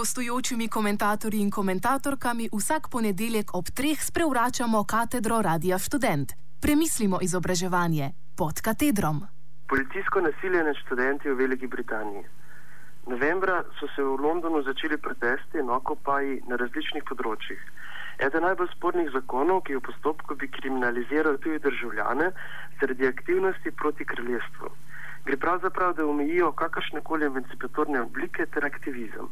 gostujočimi komentatorji in komentatorkami vsak ponedeljek ob treh sprevračamo katedro Radia Student. Premislimo izobraževanje pod katedrom. Policijsko nasilje nad študenti v Veliki Britaniji. Novembra so se v Londonu začeli protesti in okopaji na različnih področjih. Eden najbolj spornih zakonov, ki v postopku, bi kriminaliziral tudi državljane zaradi aktivnosti proti kraljestvu gre pravzaprav, da omejijo kakršne koli emancipatorne oblike ter aktivizem.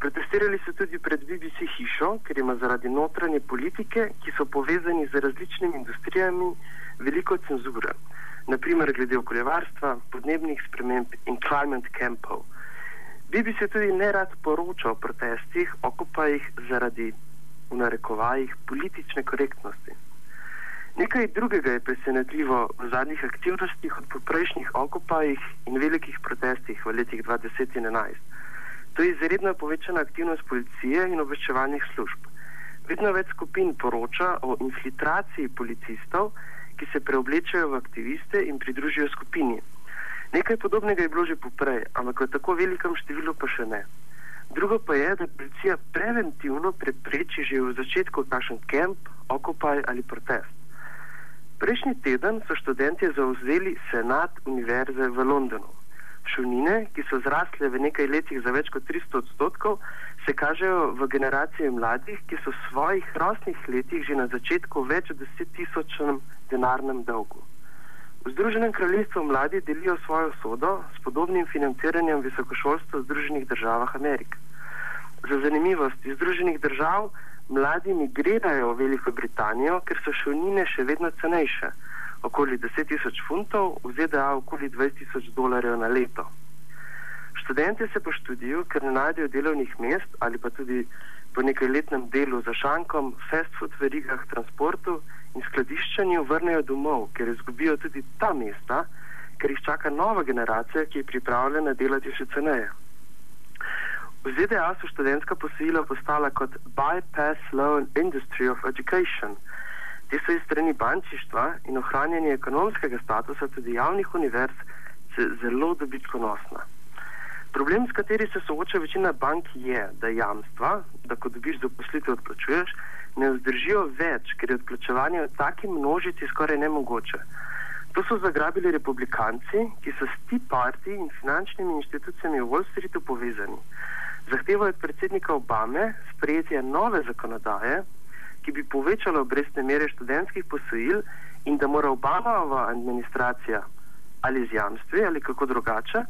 Protestirali so tudi pred BBC hišo, ker ima zaradi notranje politike, ki so povezani z različnimi industrijami, veliko cenzure, naprimer glede okoljevarstva, podnebnih sprememb in climate campov. BBC tudi ne rad poroča o protestih, okupajih zaradi, v narekovajih, politične korektnosti. Nekaj drugega je presenetljivo v zadnjih aktivnostih od poprejšnjih okupajih in velikih protestih v letih 2010 in 2011. To je izredno povečana aktivnost policije in obveščevalnih služb. Vedno več skupin poroča o infiltraciji policistov, ki se preoblečajo v aktiviste in pridružijo skupini. Nekaj podobnega je bilo že poprej, ampak v tako velikem številu pa še ne. Drugo pa je, da policija preventivno prepreči že v začetku kakšen kemp, okupaj ali protest. Prejšnji teden so študenti zauzeli senat univerze v Londonu. Šunine, ki so zrasle v nekaj letih za več kot 300 odstotkov, se kažejo v generaciji mladih, ki so v svojih rosnih letih že na začetku več 10 tisočem denarnem dolgu. V Združenem kraljestvu mladi delijo svojo sodo s podobnim financiranjem visokošolstva v Združenih državah Amerike. Za zanimivost iz Združenih držav mladi migrirajo v Veliko Britanijo, ker so šolnine še vedno cenejše, okoli 10 tisoč funtov, v ZDA okoli 20 tisoč dolarjev na leto. Študente se po študiju, ker ne najdejo delovnih mest ali pa tudi po nekaj letnem delu za šankom, fast food verigah, transportu in skladiščanju vrnejo domov, ker izgubijo tudi ta mesta, ker jih čaka nova generacija, ki je pripravljena delati še ceneje. V ZDA so študentska posojila postala kot bypass loan industry of education. Te so iz strani bančištva in ohranjanja ekonomskega statusa tudi javnih univerz zelo dobičkonosna. Problem, s kateri se sooča večina bank, je, da jamstva, da ko dobiš zaposlitev odplačuješ, ne vzdržijo več, ker je odplačevanje v taki množici skoraj nemogoče. To so zagrabili republikanci, ki so s Tea Party in finančnimi inštitucijami v Wall Streetu povezani zahtevajo od predsednika Obame sprejetje nove zakonodaje, ki bi povečala obrestne mere študentskih posojil in da mora Obamova administracija ali z jamstvi ali kako drugače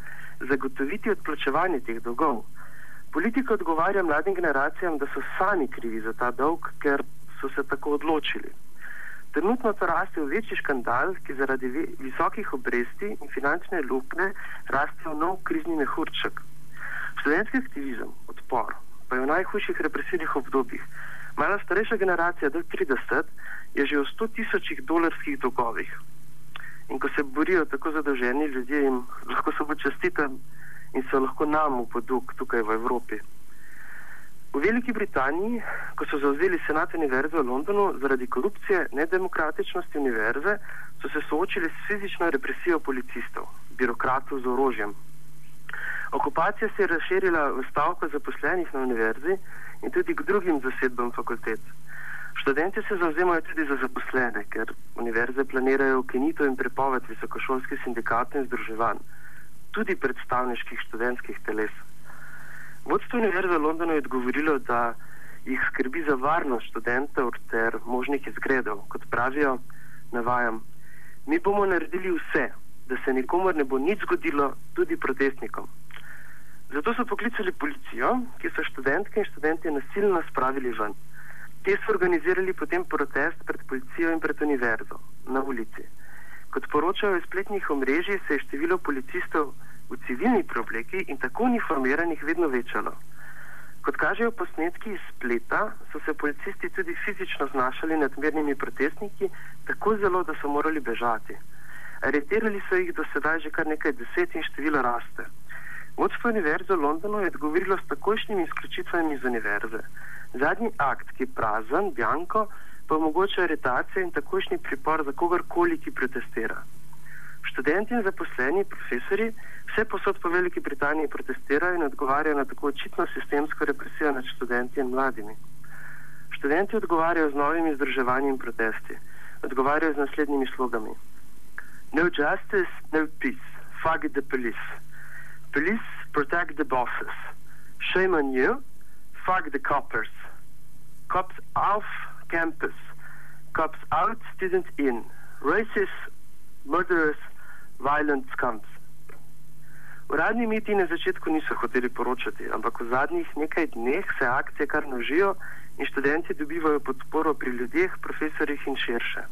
zagotoviti odplačevanje teh dolgov. Politika odgovarja mladim generacijam, da so sami krivi za ta dolg, ker so se tako odločili. Trenutno to raste v večji škandal, ki zaradi visokih obresti in finančne lukne raste v nov krizni mehurček. Študentski aktivizem, odpor, pa je v najhujših represivnih obdobjih. Mala starejša generacija, do 30, je že v 100 tisočih dolarskih dolgovih. In ko se borijo tako zadolženi ljudje, jim lahko samo čestitam in so lahko nam v podug tukaj v Evropi. V Veliki Britaniji, ko so zauzeli senat univerze v Londonu zaradi korupcije, nedemokratičnosti univerze, so se soočili s fizično represijo policistov, birokratov z orožjem, Okupacija se je razširila v stavko zaposlenih na univerzi in tudi k drugim zasedbam fakultet. Študenti se zauzemajo tudi za zaposlene, ker univerze planirajo ukinitev in prepoved visokošolskih sindikatov in združevanj, tudi predstavniških študentskih teles. Vodstvo univerze v Londonu je odgovorilo, da jih skrbi za varnost študentov ter možnih izgredov. Kot pravijo, navajam, mi bomo naredili vse, da se nikomor ne bo nič zgodilo, tudi protestnikom. Zato so poklicali policijo, ki so študentke in študente nasilno spravili ven. Te so organizirali potem protest pred policijo in pred univerzo na ulici. Kot poročajo iz spletnih omrežij, se je število policistov v civilni preobleki in tako uniformiranih vedno večalo. Kot kažejo posnetki iz spleta, so se policisti tudi fizično znašali nad mernimi protestniki, tako zelo, da so morali bežati. Aretirali so jih do sedaj že kar nekaj deset in število raste. Vodstvo univerze v Londonu je odgovorilo s takojšnjimi izključitvami iz univerze. Zadnji akt, ki je prazen, Bjanko, pa omogoča aretacije in takojšnji pripor za kogarkoli, ki protestira. Študenti in zaposleni, profesori, vse posod po Veliki Britaniji protestirajo in odgovarjajo na tako očitno sistemsko represijo nad študenti in mladimi. Študenti odgovarjajo z novimi združevanji in protesti. Odgovarjajo z naslednjimi slogami: No justice, no peace, fuck the police. Police protect the bosses. Shame on you, fuck the coppers. Cops off campus. Cops out, students in. Racist, murderers, violent scums. Uradni miti na začetku niso hoteli poročati, ampak v zadnjih nekaj dneh se akcije kar množijo in študenti dobivajo podporo pri ljudeh, profesorjih in širše.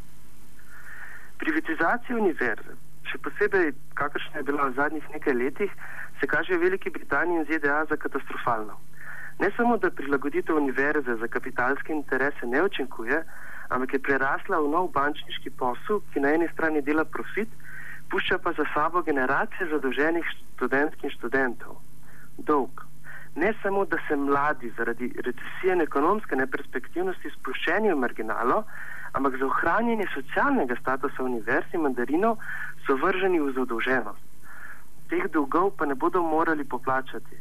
Privatizacija univerze, še posebej kakršna je bila v zadnjih nekaj letih, se kaže v Veliki Britaniji in ZDA za katastrofalno. Ne samo, da prilagoditev univerze za kapitalske interese ne učinkuje, ampak je prerasla v nov bančniški posel, ki na eni strani dela profit, pušča pa za sabo generacije zadolženih študentk in študentov. Dolg. Ne samo, da se mladi zaradi recesije in ekonomske neperspektivnosti spuščeni v marginalo, ampak za ohranjanje socialnega statusa univerz in mandarinov so vrženi v zadolženost. Teh dolgov pa ne bodo morali poplačati.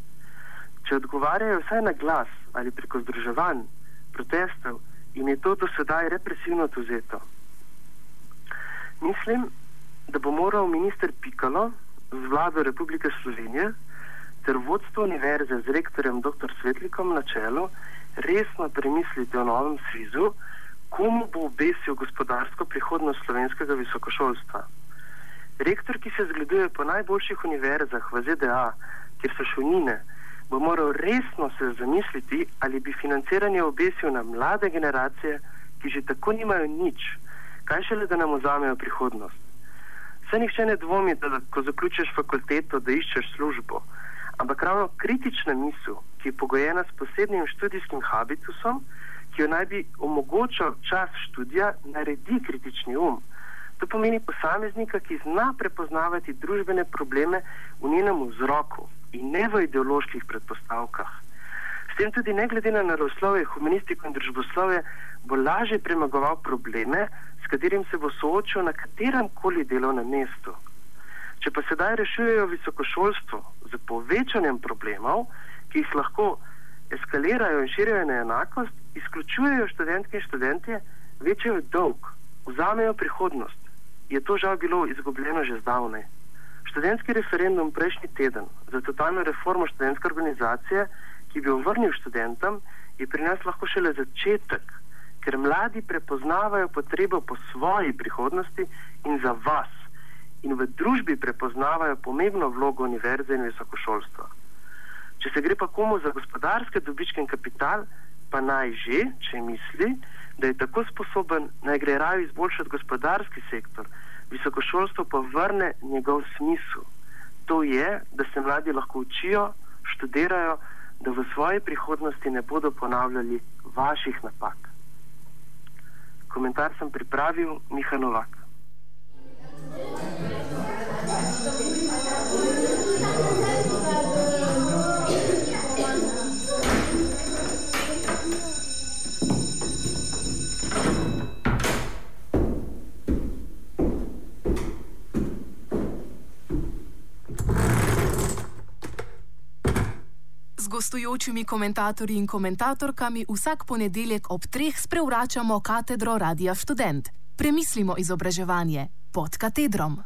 Če odgovarjajo vsaj na glas ali preko združevanj, protestov, jim je to do sedaj represivno oduzeto. Mislim, da bo moral minister Pikalo z vlado Republike Slovenije ter vodstvo univerze z rektorjem dr. Svetlikom na čelu resno premisliti o novem svizu, komu bo obesil gospodarsko prihodnost slovenskega visokošolstva. Rektor, ki se zgleduje po najboljših univerzah v ZDA, kjer so šunine, bo moral resno se zamisliti, ali bi financiranje obesil na mlade generacije, ki že tako nimajo nič, kaj šele da nam vzamejo prihodnost. Vse nihče ne dvomi, da ko zaključiš fakulteto, da iščeš službo. Ampak ravno kritična misel, ki je pogojena s posebnim študijskim habitusom, ki jo naj bi omogočal čas študija, naredi kritični um. To pomeni posameznika, ki zna prepoznavati družbene probleme v njenem vzroku in ne v ideoloških predpostavkah. S tem tudi ne glede na naravoslovje, humanistiko in družboslovje, bo lažje premagoval probleme, s katerim se bo soočil na katerem koli delovnem mestu. Če pa sedaj rešujejo visokošolstvo z povečanjem problemov, ki jih lahko eskalirajo in širijo neenakost, izključujejo študentke in študente, večajo dolg, vzamejo prihodnost. Je to žal bilo izgubljeno že zdavnaj. Študentski referendum prejšnji teden za totalno reformo študentske organizacije, ki bi jo vrnil študentom, je pri nas lahko šele začetek ker mladi prepoznavajo potrebo po svoji prihodnosti in za vas, in v družbi prepoznavajo pomembno vlogo univerze in visokošolstva. Če se gre pa komu za gospodarske dobičke in kapital, pa naj že, če misli, da je tako sposoben, naj gre raje izboljšati gospodarski sektor, visokošolstvo pa vrne njegov smisel. To je, da se mladi lahko učijo, študirajo, da v svoji prihodnosti ne bodo ponavljali vaših napak. Komentar sem pripravil Miha Novak. Gostujočimi komentatorji in komentatorkami vsak ponedeljek ob treh sprevračamo katedro Radia Student. Premislimo izobraževanje pod katedrom.